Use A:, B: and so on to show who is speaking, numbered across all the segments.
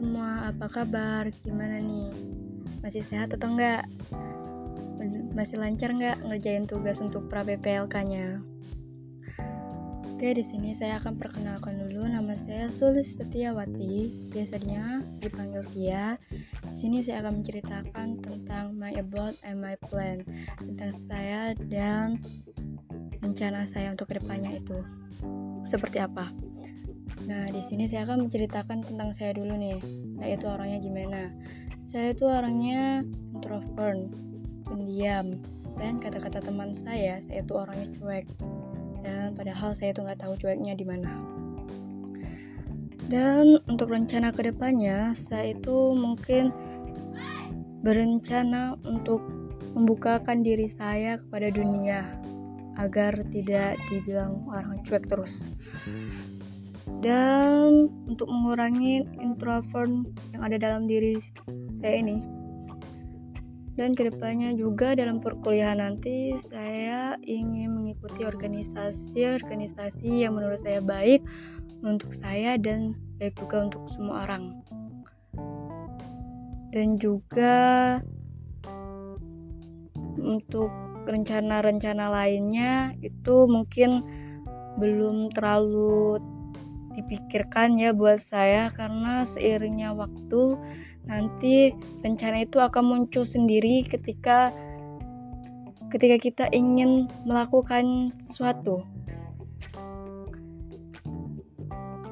A: apa kabar? Gimana nih? Masih sehat atau enggak? Masih lancar enggak ngerjain tugas untuk pra PPLK-nya? Oke, di sini saya akan perkenalkan dulu nama saya Sulis Setiawati, biasanya dipanggil Tia. Di sini saya akan menceritakan tentang my about and my plan, tentang saya dan rencana saya untuk ke depannya itu seperti apa. Nah, di sini saya akan menceritakan tentang saya dulu nih. Saya itu orangnya gimana? Saya itu orangnya introvert, pendiam, dan kata-kata teman saya, saya itu orangnya cuek. Dan padahal saya itu nggak tahu cueknya di mana. Dan untuk rencana ke depannya, saya itu mungkin berencana untuk membukakan diri saya kepada dunia agar tidak dibilang orang cuek terus dan untuk mengurangi introvert yang ada dalam diri saya ini. Dan ke depannya juga dalam perkuliahan nanti saya ingin mengikuti organisasi-organisasi yang menurut saya baik untuk saya dan baik juga untuk semua orang. Dan juga untuk rencana-rencana lainnya itu mungkin belum terlalu dipikirkan ya buat saya karena seiringnya waktu nanti rencana itu akan muncul sendiri ketika ketika kita ingin melakukan sesuatu.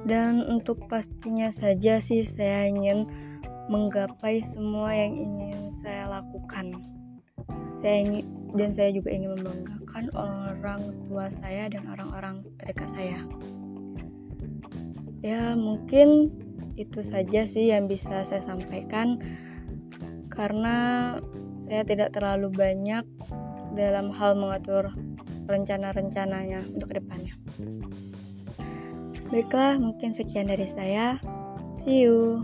A: Dan untuk pastinya saja sih saya ingin menggapai semua yang ingin saya lakukan. Saya ingin dan saya juga ingin membanggakan orang tua saya dan orang-orang terdekat saya ya mungkin itu saja sih yang bisa saya sampaikan karena saya tidak terlalu banyak dalam hal mengatur rencana-rencananya untuk ke depannya. Baiklah, mungkin sekian dari saya. See you.